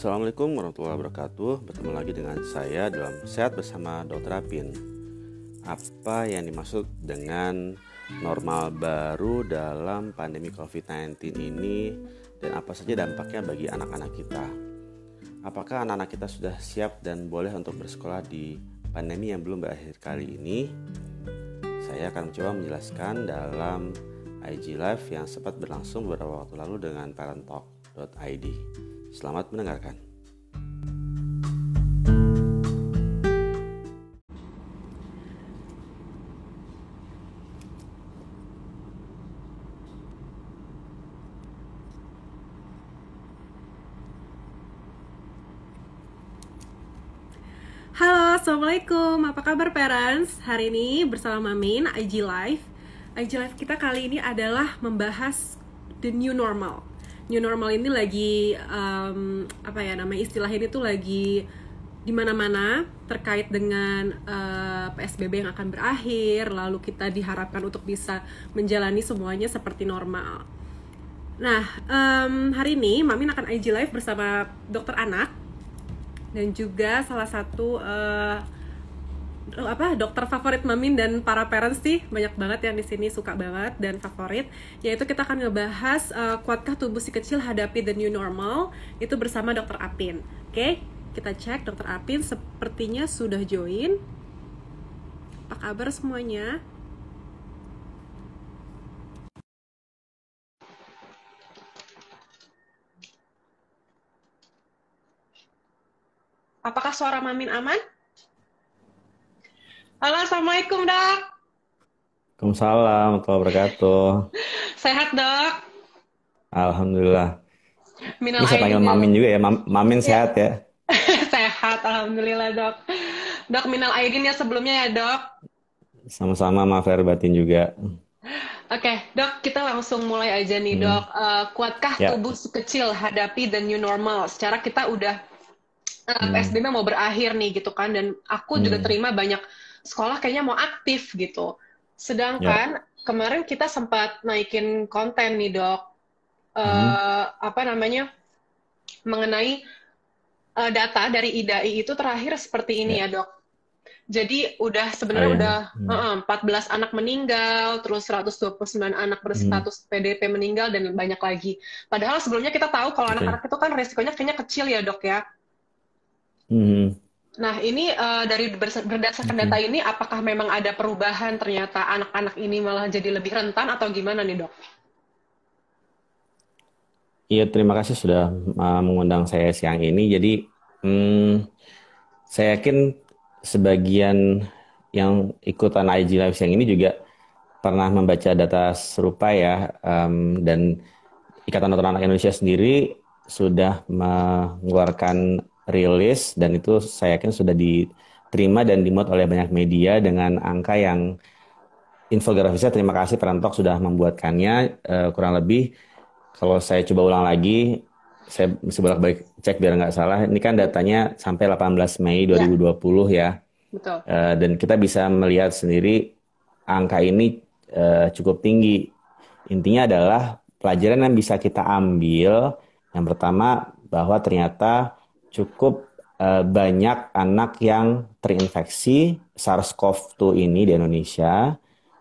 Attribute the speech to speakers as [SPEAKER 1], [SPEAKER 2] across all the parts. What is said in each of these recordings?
[SPEAKER 1] Assalamualaikum warahmatullahi wabarakatuh Bertemu lagi dengan saya dalam Sehat Bersama Dr. Apin Apa yang dimaksud dengan normal baru dalam pandemi COVID-19 ini Dan apa saja dampaknya bagi anak-anak kita Apakah anak-anak kita sudah siap dan boleh untuk bersekolah di pandemi yang belum berakhir kali ini? Saya akan mencoba menjelaskan dalam IG Live yang sempat berlangsung beberapa waktu lalu dengan parenttalk.id. Selamat mendengarkan.
[SPEAKER 2] Halo, Assalamualaikum. Apa kabar parents? Hari ini bersama Mamin, IG Live. IG Live kita kali ini adalah membahas the new normal new normal ini lagi um, apa ya namanya istilah ini tuh lagi di mana-mana terkait dengan uh, PSBB yang akan berakhir, lalu kita diharapkan untuk bisa menjalani semuanya seperti normal. Nah, um, hari ini Mamin akan IG live bersama dokter anak dan juga salah satu uh, apa dokter favorit Mamin dan para parents sih banyak banget yang di sini suka banget dan favorit yaitu kita akan ngebahas uh, kuatkah tubuh si kecil hadapi the new normal itu bersama dokter Apin oke okay? kita cek dokter Apin sepertinya sudah join apa kabar semuanya Apakah suara Mamin aman? Halo, Assalamualaikum, Dok.
[SPEAKER 1] Waalaikumsalam warahmatullahi wabarakatuh.
[SPEAKER 2] Sehat, Dok?
[SPEAKER 1] Alhamdulillah. Minal Bisa panggil Mamin juga ya, Mamin ya. sehat ya?
[SPEAKER 2] sehat, Alhamdulillah, Dok. Dok, minal aidin ya sebelumnya ya, Dok.
[SPEAKER 1] Sama-sama, maaf batin juga.
[SPEAKER 2] Oke, okay, dok, kita langsung mulai aja nih, hmm. dok. Uh, kuatkah ya. tubuh kecil hadapi the new normal? Secara kita udah uh, hmm. PSBB mau berakhir nih, gitu kan. Dan aku hmm. juga terima banyak sekolah kayaknya mau aktif gitu. Sedangkan yeah. kemarin kita sempat naikin konten nih dok, uh, hmm. apa namanya mengenai uh, data dari IDAI itu terakhir seperti ini yeah. ya dok. Jadi udah sebenarnya oh, udah hmm. uh, 14 anak meninggal, terus 129 anak berstatus hmm. PDP meninggal dan banyak lagi. Padahal sebelumnya kita tahu kalau anak-anak itu kan resikonya kayaknya kecil ya dok ya. Hmm. Nah, ini uh, dari berdasarkan data ini, apakah memang ada perubahan ternyata anak-anak ini malah jadi lebih rentan atau gimana nih dok?
[SPEAKER 1] Iya, terima kasih sudah uh, mengundang saya siang ini. Jadi, hmm, saya yakin sebagian yang ikutan IG Live siang ini juga pernah membaca data serupa ya, um, dan Ikatan Dokter Anak Indonesia sendiri sudah mengeluarkan rilis dan itu saya yakin sudah diterima dan dimuat oleh banyak media dengan angka yang infografisnya terima kasih Perantok sudah membuatkannya uh, kurang lebih kalau saya coba ulang lagi saya mesti bolak-balik cek biar nggak salah ini kan datanya sampai 18 Mei 2020 ya, ya. Betul. Uh, dan kita bisa melihat sendiri angka ini uh, cukup tinggi intinya adalah pelajaran yang bisa kita ambil yang pertama bahwa ternyata cukup uh, banyak anak yang terinfeksi SARS-CoV-2 ini di Indonesia.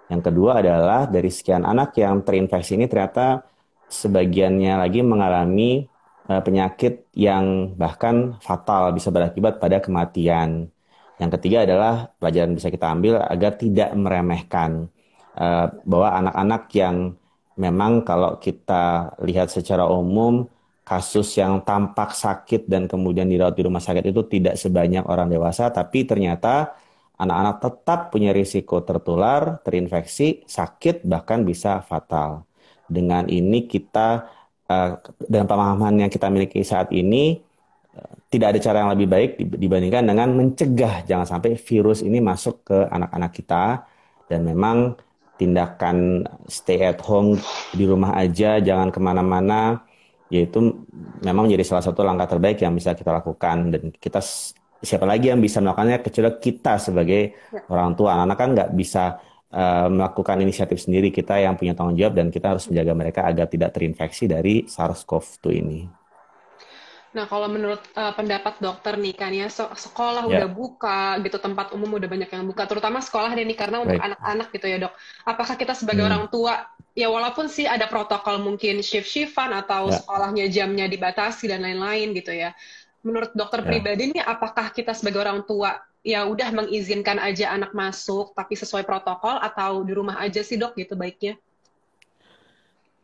[SPEAKER 1] Yang kedua adalah dari sekian anak yang terinfeksi ini ternyata sebagiannya lagi mengalami uh, penyakit yang bahkan fatal bisa berakibat pada kematian. Yang ketiga adalah pelajaran bisa kita ambil agar tidak meremehkan uh, bahwa anak-anak yang memang kalau kita lihat secara umum kasus yang tampak sakit dan kemudian dirawat di rumah sakit itu tidak sebanyak orang dewasa, tapi ternyata anak-anak tetap punya risiko tertular, terinfeksi, sakit, bahkan bisa fatal. Dengan ini kita, uh, dengan pemahaman yang kita miliki saat ini, uh, tidak ada cara yang lebih baik dibandingkan dengan mencegah jangan sampai virus ini masuk ke anak-anak kita. Dan memang tindakan stay at home di rumah aja, jangan ke mana-mana, yaitu memang menjadi salah satu langkah terbaik yang bisa kita lakukan dan kita siapa lagi yang bisa melakukannya kecuali kita sebagai ya. orang tua anak-anak kan nggak bisa uh, melakukan inisiatif sendiri kita yang punya tanggung jawab dan kita harus menjaga mereka agar tidak terinfeksi dari SARS-CoV-2 ini.
[SPEAKER 2] Nah, kalau menurut uh, pendapat dokter nih kan ya, so, sekolah
[SPEAKER 1] Ya,
[SPEAKER 2] udah buka gitu, tempat umum udah banyak yang buka, terutama sekolah deh nih karena untuk anak-anak gitu ya dok. Apakah kita sebagai
[SPEAKER 1] Hmm,
[SPEAKER 2] orang tua, ya walaupun sih ada protokol mungkin shift-shiftan atau
[SPEAKER 1] ya,
[SPEAKER 2] sekolahnya jamnya dibatasi dan lain-lain gitu ya. Menurut dokter
[SPEAKER 1] ya.
[SPEAKER 2] pribadi nih, apakah kita sebagai orang tua ya udah mengizinkan aja anak masuk tapi sesuai protokol atau di rumah aja sih dok gitu baiknya?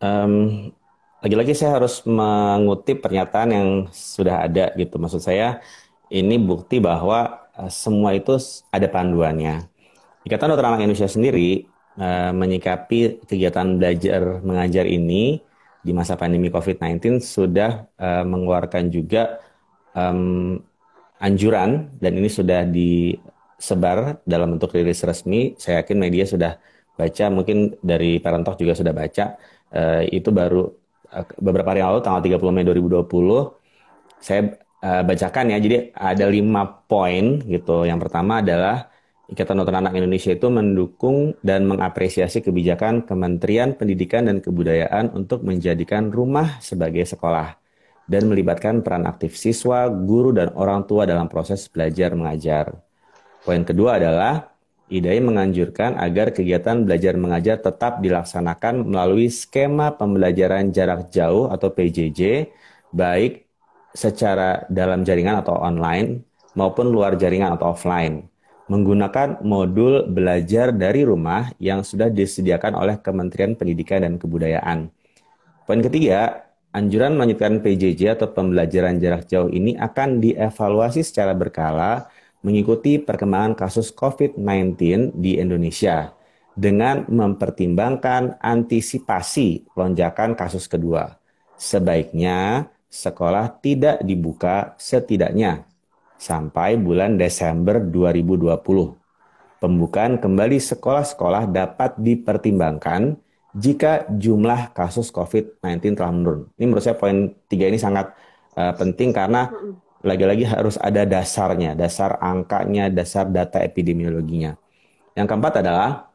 [SPEAKER 1] Em, lagi-lagi saya harus mengutip pernyataan yang sudah ada gitu. Maksud saya ini bukti bahwa eh, semua itu ada panduannya. Ikatan Dokter Anak Indonesia sendiri eh, menyikapi kegiatan belajar mengajar ini di masa pandemi COVID-19 sudah eh, mengeluarkan juga anjuran dan ini sudah disebar dalam bentuk rilis resmi. Saya yakin media sudah baca, mungkin dari Parent Talk juga sudah baca. Eh, itu baru beberapa hari lalu, tanggal 30 Mei 2020, saya bacakan ya. Jadi ada lima poin gitu. Yang pertama adalah Ikatan Dokter Anak Indonesia itu mendukung dan mengapresiasi kebijakan Kementerian Pendidikan dan Kebudayaan untuk menjadikan rumah sebagai sekolah dan melibatkan peran aktif siswa, guru, dan orang tua dalam proses belajar mengajar. Poin kedua adalah IDAI menganjurkan agar kegiatan belajar mengajar tetap dilaksanakan melalui skema pembelajaran jarak jauh atau PJJ, baik secara dalam jaringan atau online maupun luar jaringan atau offline, menggunakan modul belajar dari rumah yang sudah disediakan oleh Kementerian Pendidikan dan Kebudayaan. Poin ketiga, anjuran melanjutkan PJJ atau pembelajaran jarak jauh ini akan dievaluasi secara berkala mengikuti perkembangan kasus COVID-19 di Indonesia dengan mempertimbangkan antisipasi lonjakan kasus kedua. Sebaiknya sekolah tidak dibuka setidaknya sampai bulan Desember 2020. Pembukaan kembali sekolah-sekolah dapat dipertimbangkan jika jumlah kasus COVID-19 telah menurun. Ini menurut saya poin tiga ini sangat uh, penting karena lagi-lagi harus ada dasarnya, dasar angkanya, dasar data epidemiologinya. Yang keempat adalah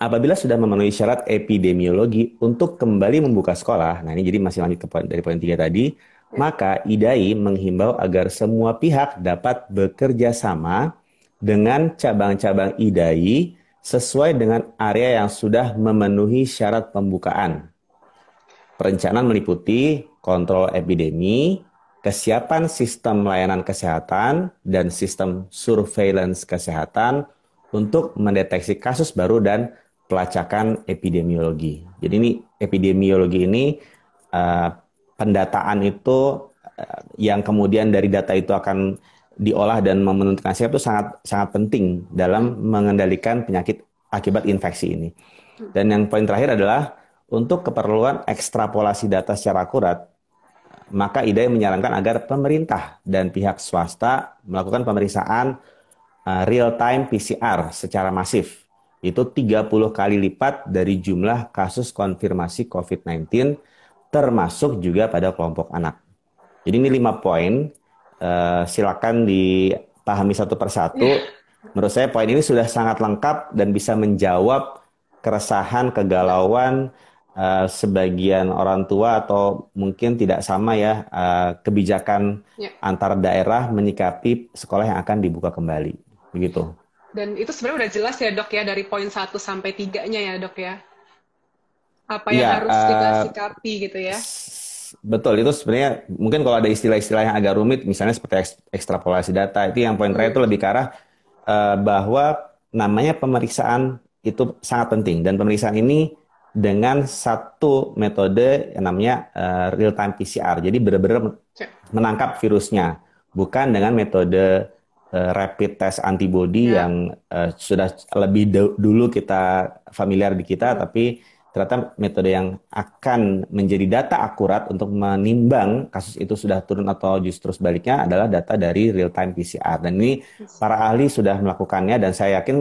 [SPEAKER 1] apabila sudah memenuhi syarat epidemiologi untuk kembali membuka sekolah, nah ini jadi masih lanjut ke poin, dari poin tiga tadi. Maka IDAI menghimbau agar semua pihak dapat bekerja sama dengan cabang-cabang IDAI sesuai dengan area yang sudah memenuhi syarat pembukaan. Perencanaan meliputi kontrol epidemi, kesiapan sistem layanan kesehatan, dan sistem surveillance kesehatan untuk mendeteksi kasus baru dan pelacakan epidemiologi. Jadi ini epidemiologi ini uh, pendataan itu uh, yang kemudian dari data itu akan diolah dan menentukan siapa itu sangat sangat penting dalam mengendalikan penyakit akibat infeksi ini. Dan yang poin terakhir adalah untuk keperluan ekstrapolasi data secara akurat, maka IDAI menyarankan agar pemerintah dan pihak swasta melakukan pemeriksaan uh, real-time PCR secara masif. Itu 30 kali lipat dari jumlah kasus konfirmasi COVID-19, termasuk juga pada kelompok anak. Jadi ini lima poin, uh, silakan dipahami satu persatu. Menurut saya poin ini sudah sangat lengkap dan bisa menjawab keresahan, kegalauan uh, sebagian orang tua atau mungkin tidak sama ya uh, kebijakan
[SPEAKER 2] Ya.
[SPEAKER 1] antar daerah menyikapi sekolah yang akan dibuka kembali. Begitu.
[SPEAKER 2] Dan itu sebenarnya udah jelas ya dok ya dari poin satu sampai tiganya ya dok ya. Apa yang
[SPEAKER 1] Iya,
[SPEAKER 2] harus kita
[SPEAKER 1] uh,
[SPEAKER 2] sikapi gitu ya.
[SPEAKER 1] betul itu sebenarnya mungkin kalau ada istilah-istilah yang agak rumit, misalnya seperti eks- ekstrapolasi data, itu yang poin terakhir itu lebih ke arah uh, bahwa namanya pemeriksaan itu sangat penting dan pemeriksaan ini dengan satu metode yang namanya uh, real time PCR. Jadi benar-benar
[SPEAKER 2] Ya.
[SPEAKER 1] menangkap virusnya, bukan dengan metode uh, rapid test antibody
[SPEAKER 2] Ya.
[SPEAKER 1] yang uh, sudah lebih dulu kita familiar di kita,
[SPEAKER 2] Hmm.
[SPEAKER 1] tapi ternyata metode yang akan menjadi data akurat untuk menimbang kasus itu sudah turun atau justru sebaliknya adalah data dari real time PCR. Dan ini para ahli sudah melakukannya dan saya yakin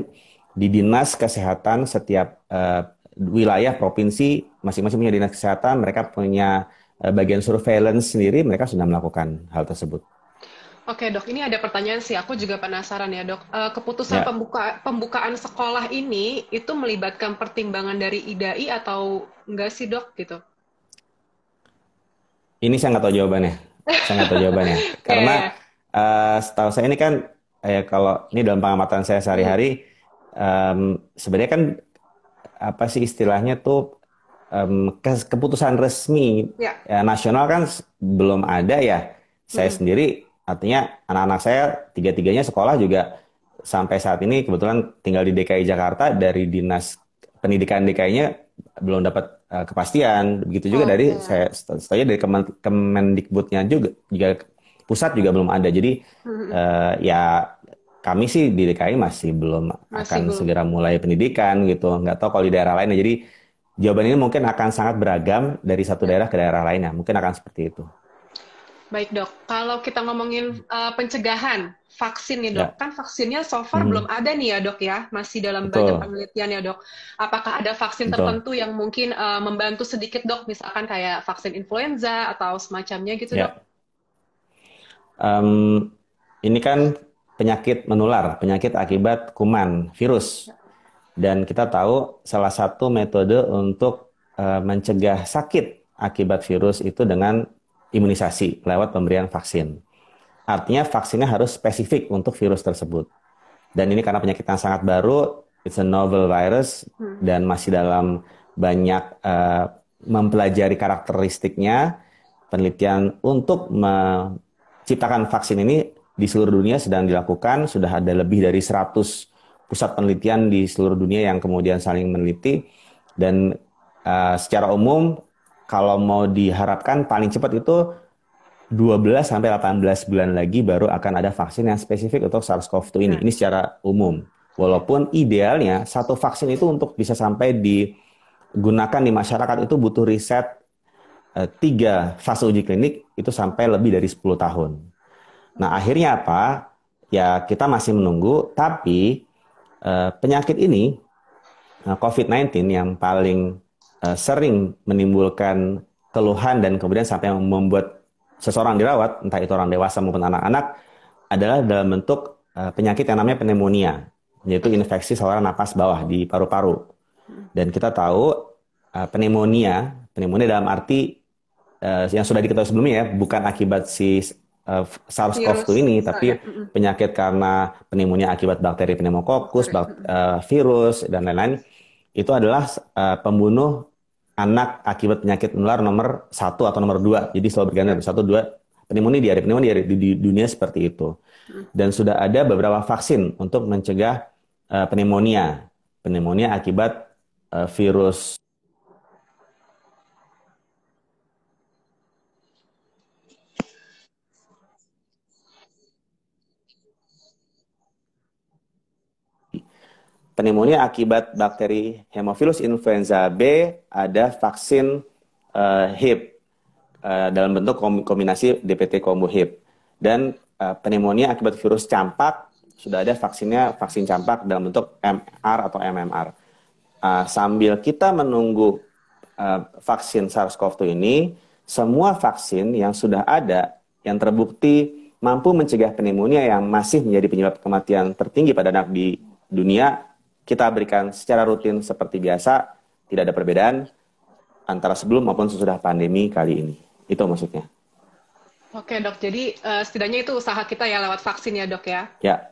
[SPEAKER 1] di dinas kesehatan setiap uh, wilayah provinsi masing-masing punya dinas kesehatan, mereka punya uh, bagian surveillance sendiri, mereka sudah melakukan hal tersebut.
[SPEAKER 2] Oke dok, ini ada pertanyaan sih. Aku juga penasaran ya dok. Eh, keputusan
[SPEAKER 1] Ya,
[SPEAKER 2] pembuka pembukaan sekolah ini itu melibatkan pertimbangan dari IDAI atau enggak sih dok gitu?
[SPEAKER 1] ini saya nggak tahu jawabannya. Saya nggak tahu jawabannya. Karena uh, setahu saya ini kan, ya kalau ini dalam pengamatan saya sehari-hari, em, sebenarnya kan apa sih istilahnya tuh ke- keputusan resmi
[SPEAKER 2] ya.
[SPEAKER 1] ya, nasional kan belum ada ya. Saya
[SPEAKER 2] Hmm,
[SPEAKER 1] sendiri, artinya anak-anak saya tiga-tiganya sekolah juga sampai saat ini kebetulan tinggal di DKI Jakarta dari dinas pendidikan DKI-nya belum dapat eh, kepastian. Begitu juga dari
[SPEAKER 2] Oke.
[SPEAKER 1] saya setahu dari Kemen- Kemendikbudnya juga juga pusat juga belum ada. Jadi eh, ya kami sih di DKI masih belum
[SPEAKER 2] Masih
[SPEAKER 1] akan
[SPEAKER 2] belum.
[SPEAKER 1] segera mulai pendidikan gitu. Nggak tahu kalau di daerah lain. Jadi jawaban ini mungkin akan sangat beragam dari satu daerah ke daerah lainnya. Mungkin akan seperti itu.
[SPEAKER 2] Baik dok, kalau kita ngomongin uh, pencegahan vaksin nih dok,
[SPEAKER 1] Ya.
[SPEAKER 2] kan vaksinnya so far
[SPEAKER 1] Mhm.
[SPEAKER 2] belum ada nih ya dok ya, masih dalam banyak
[SPEAKER 1] Betul,
[SPEAKER 2] penelitian ya dok. Apakah ada vaksin
[SPEAKER 1] betul.
[SPEAKER 2] tertentu yang mungkin uh, membantu sedikit dok, misalkan kayak vaksin influenza atau semacamnya gitu dok?
[SPEAKER 1] Ya. Em, ini kan penyakit menular, penyakit akibat kuman, virus. Dan kita tahu salah satu metode untuk eh, mencegah sakit akibat virus itu dengan imunisasi lewat pemberian vaksin. Artinya vaksinnya harus spesifik untuk virus tersebut. Dan ini karena penyakit yang sangat baru, it's a novel virus
[SPEAKER 2] Hmm.
[SPEAKER 1] dan masih dalam banyak eh, mempelajari karakteristiknya, penelitian untuk menciptakan vaksin ini di seluruh dunia sedang dilakukan. Sudah ada lebih dari 100 pusat penelitian di seluruh dunia yang kemudian saling meneliti. Dan eh, secara umum, kalau mau diharapkan paling cepat itu 12 sampai 18 bulan lagi baru akan ada vaksin yang spesifik untuk SARS-CoV-2 ini.
[SPEAKER 2] Nah,
[SPEAKER 1] Ini secara umum. Walaupun idealnya satu vaksin itu untuk bisa sampai digunakan di masyarakat itu butuh riset eh, tiga fase uji klinik itu sampai lebih dari 10 tahun. Nah, akhirnya apa? Ya, kita masih menunggu, tapi eh, penyakit ini, eh, COVID-19 yang paling eh, sering menimbulkan keluhan dan kemudian sampai membuat seseorang dirawat, entah itu orang dewasa maupun anak-anak, adalah dalam bentuk eh, penyakit yang namanya pneumonia, yaitu infeksi saluran napas bawah di paru-paru. Dan kita tahu eh, pneumonia, pneumonia dalam arti yang sudah diketahui sebelumnya ya, bukan akibat si eh, SARS-CoV-2
[SPEAKER 2] virus
[SPEAKER 1] ini,
[SPEAKER 2] misalnya.
[SPEAKER 1] tapi
[SPEAKER 2] Mm-mm.
[SPEAKER 1] penyakit karena pneumonia akibat bakteri
[SPEAKER 2] Bakteri.
[SPEAKER 1] bak- virus, dan lain-lain. Itu adalah eh, pembunuh anak akibat penyakit menular nomor satu atau nomor dua. Jadi selalu nomor satu, dua. Pneumonia di pneumonia di, di dunia seperti itu.
[SPEAKER 2] Mm.
[SPEAKER 1] Dan sudah ada beberapa vaksin untuk mencegah eh, pneumonia. Pneumonia akibat eh, virus pneumonia akibat bakteri Haemophilus influenza B ada vaksin eh, HIP eh, dalam bentuk kom- kombinasi DPT combo HIP dan eh, pneumonia akibat virus campak sudah ada vaksinnya vaksin campak dalam bentuk MR atau MMR. Ah, sambil kita menunggu eh, vaksin SARS-CoV-2 ini, semua vaksin yang sudah ada yang terbukti mampu mencegah pneumonia yang masih menjadi penyebab kematian tertinggi pada anak di dunia, kita berikan secara rutin seperti biasa, tidak ada perbedaan antara sebelum maupun sesudah pandemi kali ini. Itu maksudnya.
[SPEAKER 2] Oke dok, jadi eh, setidaknya itu usaha kita ya lewat vaksin ya dok ya.
[SPEAKER 1] Ya,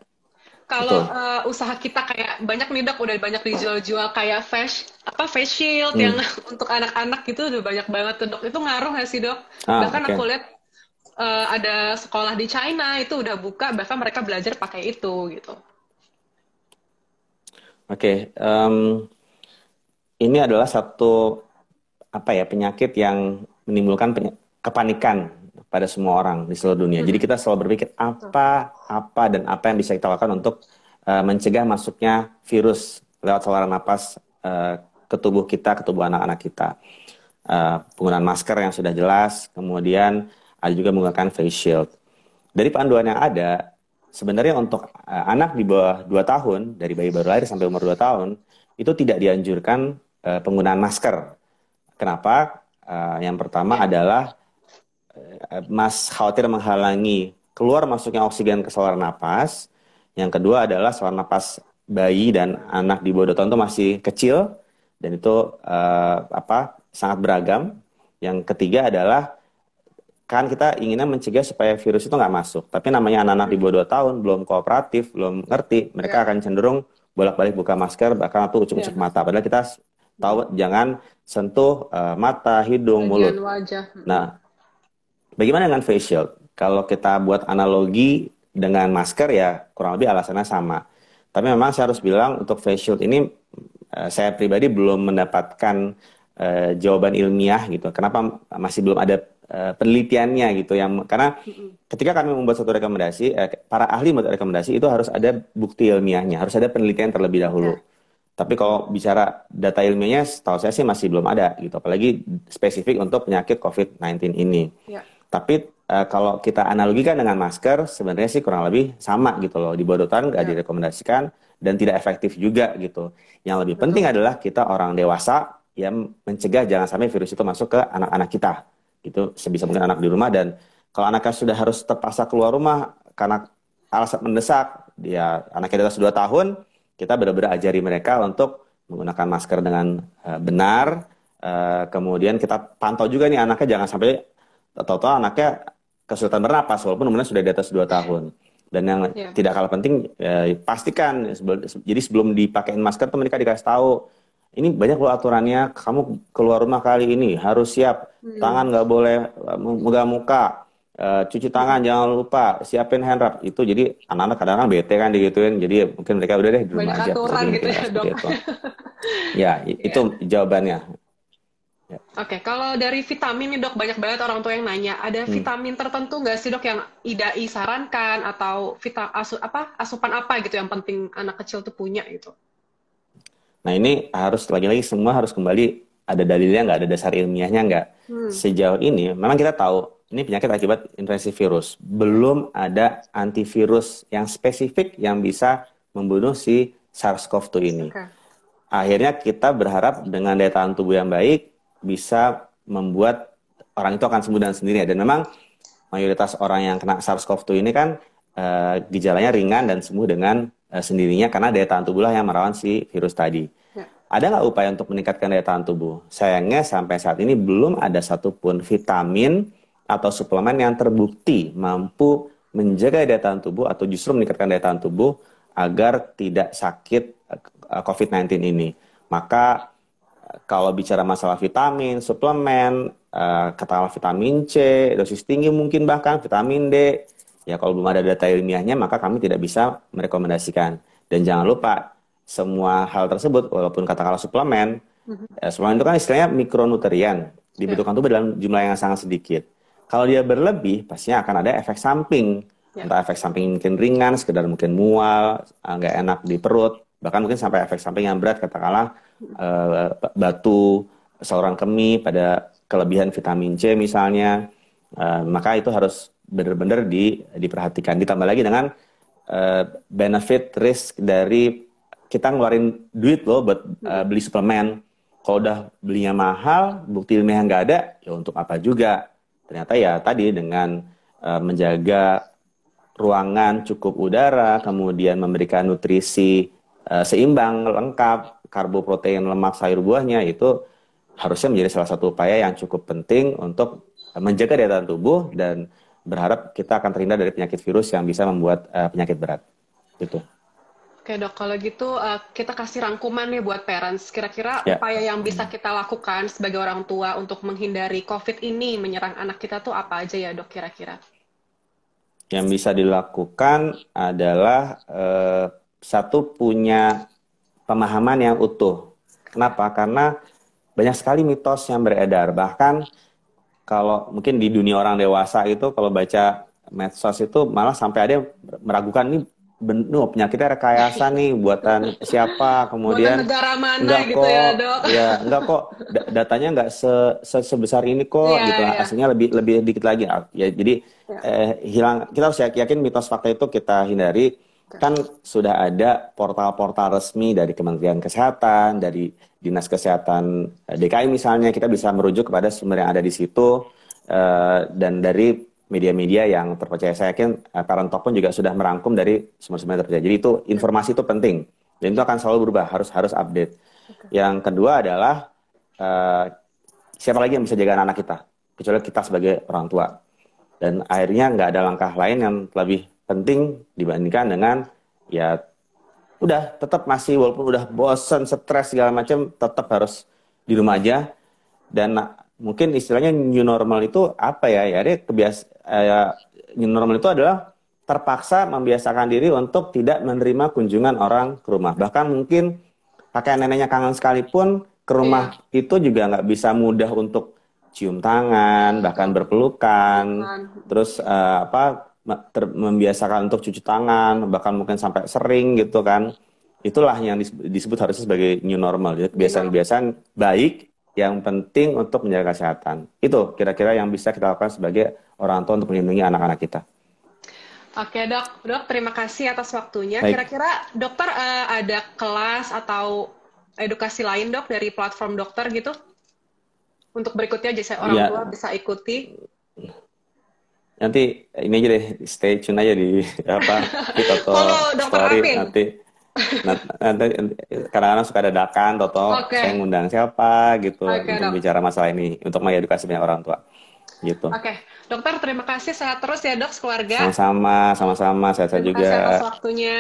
[SPEAKER 2] Kalau eh, usaha kita kayak banyak nih dok, udah banyak dijual-jual kayak face apa face shield
[SPEAKER 1] Hmm.
[SPEAKER 2] yang untuk anak-anak gitu udah banyak banget tuh dok. Itu ngaruh nggak sih dok?
[SPEAKER 1] Ah,
[SPEAKER 2] Bahkan
[SPEAKER 1] oke.
[SPEAKER 2] aku lihat eh, ada sekolah di China itu udah buka, bahkan mereka belajar pakai itu gitu.
[SPEAKER 1] Oke, em, ini adalah satu apa ya penyakit yang menimbulkan peny- kepanikan pada semua orang di seluruh dunia. Jadi
[SPEAKER 2] Mhm.
[SPEAKER 1] kita selalu berpikir apa, apa dan apa yang bisa kita lakukan untuk eh, mencegah masuknya virus lewat saluran napas eh, ke tubuh kita, ke tubuh anak-anak kita. Eh, penggunaan masker yang sudah jelas, kemudian ada juga menggunakan face shield. Dari panduan yang ada, sebenarnya untuk eh, anak di bawah 2 tahun, dari bayi baru lahir sampai umur 2 tahun, itu tidak dianjurkan eh, penggunaan masker. Kenapa? Eh, yang pertama
[SPEAKER 2] Ya.
[SPEAKER 1] adalah eh, Mas khawatir menghalangi keluar masuknya oksigen ke saluran napas. Yang kedua adalah saluran napas bayi dan anak di bawah 2 tahun itu masih kecil dan itu eh, apa sangat beragam. Yang ketiga adalah kan kita inginnya mencegah supaya virus itu nggak masuk. Tapi namanya anak-anak di bawah 2 tahun belum kooperatif, belum ngerti, mereka yeah. akan cenderung bolak-balik buka masker bahkan atau ucuk-ucuk yeah. mata. Padahal kita tahu jangan sentuh uh, mata, hidung, Bagian mulut. Wajah. Nah, bagaimana dengan facial? Kalau kita buat analogi dengan masker ya kurang lebih alasannya sama. Tapi memang saya harus bilang untuk face shield ini uh, saya pribadi belum mendapatkan uh, jawaban ilmiah gitu. Kenapa masih belum ada uh, penelitiannya gitu yang karena ketika kami membuat satu rekomendasi uh, para ahli membuat rekomendasi itu harus ada bukti ilmiahnya, harus ada penelitian terlebih dahulu. Ya. Tapi kalau bicara data ilmiahnya, setahu saya sih masih belum ada gitu, apalagi spesifik untuk penyakit COVID-19 ini. Ya. Tapi uh, kalau kita analogikan dengan masker, sebenarnya sih kurang lebih sama gitu loh. Di bodotan nggak ya. direkomendasikan dan tidak efektif juga gitu. Yang lebih Betul. penting adalah kita orang dewasa yang mencegah jangan sampai virus itu masuk ke anak-anak kita. Gitu, sebisa mungkin anak di rumah dan kalau anaknya sudah harus terpaksa keluar rumah karena alasan mendesak, dia anaknya di atas 2 tahun, kita benar-benar ajari mereka untuk menggunakan masker dengan uh, benar. Uh, kemudian kita pantau juga nih anaknya jangan sampai tahu-tahu anaknya kesulitan bernapas walaupun umurnya sudah di atas 2 tahun. Dan yang yeah. tidak kalah penting ya, pastikan jadi sebelum dipakein masker tuh mereka dikasih tahu ini banyak loh aturannya. Kamu keluar rumah kali ini harus siap. Hmm. tangan nggak boleh megang muka. Uh, cuci tangan jangan lupa siapin hand wrap. Itu jadi anak-anak kadang-kadang bete kan digituin. Jadi mungkin mereka udah deh di rumah
[SPEAKER 2] banyak aja. aturan gitu ya dok.
[SPEAKER 1] ya itu yeah. jawabannya.
[SPEAKER 2] Ya. Oke, okay, kalau dari vitamin nih dok, banyak banget orang tua yang nanya, ada hmm. vitamin tertentu nggak sih dok yang IDAI sarankan atau vita, asu, apa, asupan apa gitu yang penting anak kecil tuh punya gitu?
[SPEAKER 1] Nah ini harus lagi-lagi semua harus kembali ada dalilnya nggak, ada dasar ilmiahnya nggak. Hmm. Sejauh ini memang kita tahu ini penyakit akibat infeksi virus. Belum ada antivirus yang spesifik yang bisa membunuh si SARS-CoV-2 ini. Okay. Akhirnya kita berharap dengan daya tahan tubuh yang baik, bisa membuat orang itu akan sembuh dan sendiri dan memang mayoritas orang yang kena SARS-CoV-2 ini kan uh, gejalanya ringan dan sembuh dengan uh, sendirinya karena daya tahan tubuhlah yang merawan si virus tadi. Ya. Ada nggak upaya untuk meningkatkan daya tahan tubuh? Sayangnya sampai saat ini belum ada satupun vitamin atau suplemen yang terbukti mampu menjaga daya tahan tubuh atau justru meningkatkan daya tahan tubuh agar tidak sakit eh, COVID-19 ini. Maka kalau bicara masalah vitamin, suplemen, katakanlah vitamin C, dosis tinggi mungkin bahkan vitamin D, ya kalau belum ada data ilmiahnya maka kami tidak bisa merekomendasikan. Dan jangan lupa semua hal tersebut walaupun katakanlah suplemen, mm-hmm. ya, suplemen itu kan istilahnya mikronutrien, dibutuhkan yeah. tubuh dalam jumlah yang sangat sedikit. Kalau dia berlebih, pastinya akan ada efek samping. Yeah. Entah efek samping mungkin ringan, sekedar mungkin mual, nggak enak di perut, bahkan mungkin sampai efek samping yang berat, katakanlah uh, batu saluran kemih, pada kelebihan vitamin C misalnya, uh, maka itu harus benar-benar di, diperhatikan. Ditambah lagi dengan uh, benefit risk dari kita ngeluarin duit loh buat uh, beli suplemen. Kalau udah belinya mahal, bukti ilmiah nggak ada, ya untuk apa juga? Ternyata ya tadi dengan uh, menjaga ruangan cukup udara, kemudian memberikan nutrisi uh, seimbang, lengkap, karbo, protein, lemak, sayur buahnya itu harusnya menjadi salah satu upaya yang cukup penting untuk menjaga daya tahan tubuh dan berharap kita akan terhindar dari penyakit virus yang bisa membuat uh, penyakit berat. Gitu.
[SPEAKER 2] Oke dok, kalau gitu uh, kita kasih rangkuman nih buat parents. Kira-kira ya. upaya yang bisa kita lakukan sebagai orang tua untuk menghindari COVID ini menyerang anak kita tuh apa aja ya dok kira-kira?
[SPEAKER 1] Yang bisa dilakukan adalah uh, satu punya pemahaman yang utuh. Kenapa? Karena banyak sekali mitos yang beredar. Bahkan kalau mungkin di dunia orang dewasa itu kalau baca medsos itu malah sampai ada yang meragukan ini benar penyakitnya rekayasa nih buatan siapa? Kemudian
[SPEAKER 2] buatan negara mana enggak gitu kok, ya dok?
[SPEAKER 1] Ya enggak kok. Datanya enggak se, se sebesar ini kok ya, gitu. ya. hasilnya lebih lebih dikit lagi. Ya jadi ya. Eh, hilang kita harus yakin mitos fakta itu kita hindari. Kan sudah ada portal-portal resmi dari Kementerian Kesehatan, dari Dinas Kesehatan eh, DKI misalnya, kita bisa merujuk kepada sumber yang ada di situ uh, dan dari media-media yang terpercaya. Saya yakin uh, Parent Talk pun juga sudah merangkum dari sumber-sumber yang terpercaya. Jadi itu informasi itu penting dan itu akan selalu berubah, harus harus update. Okay. Yang kedua adalah uh, siapa lagi yang bisa jaga anak, -anak kita kecuali kita sebagai orang tua. dan akhirnya nggak ada langkah lain yang lebih penting dibandingkan dengan ya udah tetap masih walaupun udah bosen stres segala macam tetap harus di rumah aja. Dan mungkin istilahnya new normal itu apa ya? Ya dia kebias eh, new normal itu adalah terpaksa membiasakan diri untuk tidak menerima kunjungan orang ke rumah. Bahkan mungkin kakek neneknya kangen sekalipun ke rumah yeah. itu juga nggak bisa mudah untuk cium tangan bahkan berpelukan. Terus uh, apa ter, membiasakan untuk cuci tangan, bahkan mungkin sampai sering gitu kan. Itulah yang disebut harusnya sebagai new normal. Jadi kebiasaan-kebiasaan baik yang penting untuk menjaga kesehatan. Itu kira-kira yang bisa kita lakukan sebagai orang tua untuk melindungi anak-anak kita.
[SPEAKER 2] Oke dok, dok terima kasih atas waktunya. Kira-kira dokter uh, ada kelas atau edukasi lain dok dari platform dokter gitu? Untuk berikutnya jadi orang ya. tua bisa ikuti
[SPEAKER 1] nanti ini aja deh stay tune aja di apa di Toto story nanti nanti kadang-kadang suka ada dadakan Toto okay. saya ngundang siapa gitu okay, untuk dok. bicara masalah ini untuk mengedukasi banyak orang tua gitu.
[SPEAKER 2] Oke, okay. dokter terima kasih sehat terus ya dok keluarga.
[SPEAKER 1] Sama-sama, sama-sama sehat juga. Terima kasih
[SPEAKER 2] atas waktunya.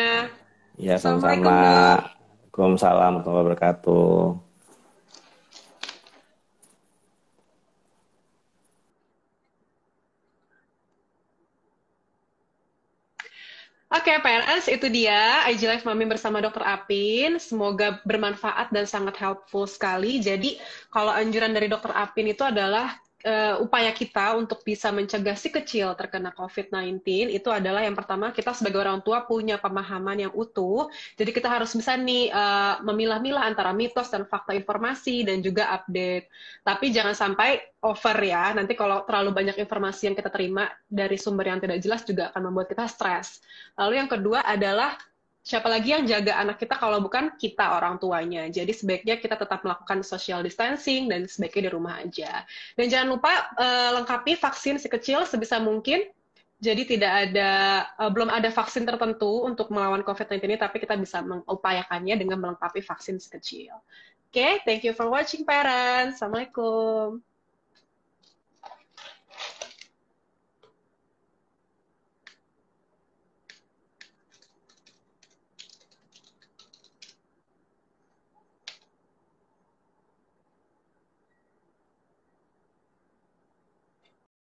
[SPEAKER 1] Ya sama-sama. Waalaikumsalam warahmatullahi wabarakatuh.
[SPEAKER 2] Oke, okay, PNS itu dia IG Live Mami bersama Dr. Apin. Semoga bermanfaat dan sangat helpful sekali. Jadi, kalau anjuran dari Dr. Apin itu adalah uh, upaya kita untuk bisa mencegah si kecil terkena COVID-19 itu adalah yang pertama kita sebagai orang tua punya pemahaman yang utuh. Jadi kita harus bisa nih uh, memilah-milah antara mitos dan fakta informasi dan juga update. Tapi jangan sampai over ya. Nanti kalau terlalu banyak informasi yang kita terima dari sumber yang tidak jelas juga akan membuat kita stres. Lalu yang kedua adalah siapa lagi yang jaga anak kita kalau bukan kita orang tuanya. Jadi sebaiknya kita tetap melakukan social distancing dan sebaiknya di rumah aja. Dan jangan lupa uh, lengkapi vaksin si kecil sebisa mungkin. Jadi tidak ada uh, belum ada vaksin tertentu untuk melawan COVID-19 ini, tapi kita bisa mengupayakannya dengan melengkapi vaksin si kecil. Oke, okay, thank you for watching parents. Assalamualaikum.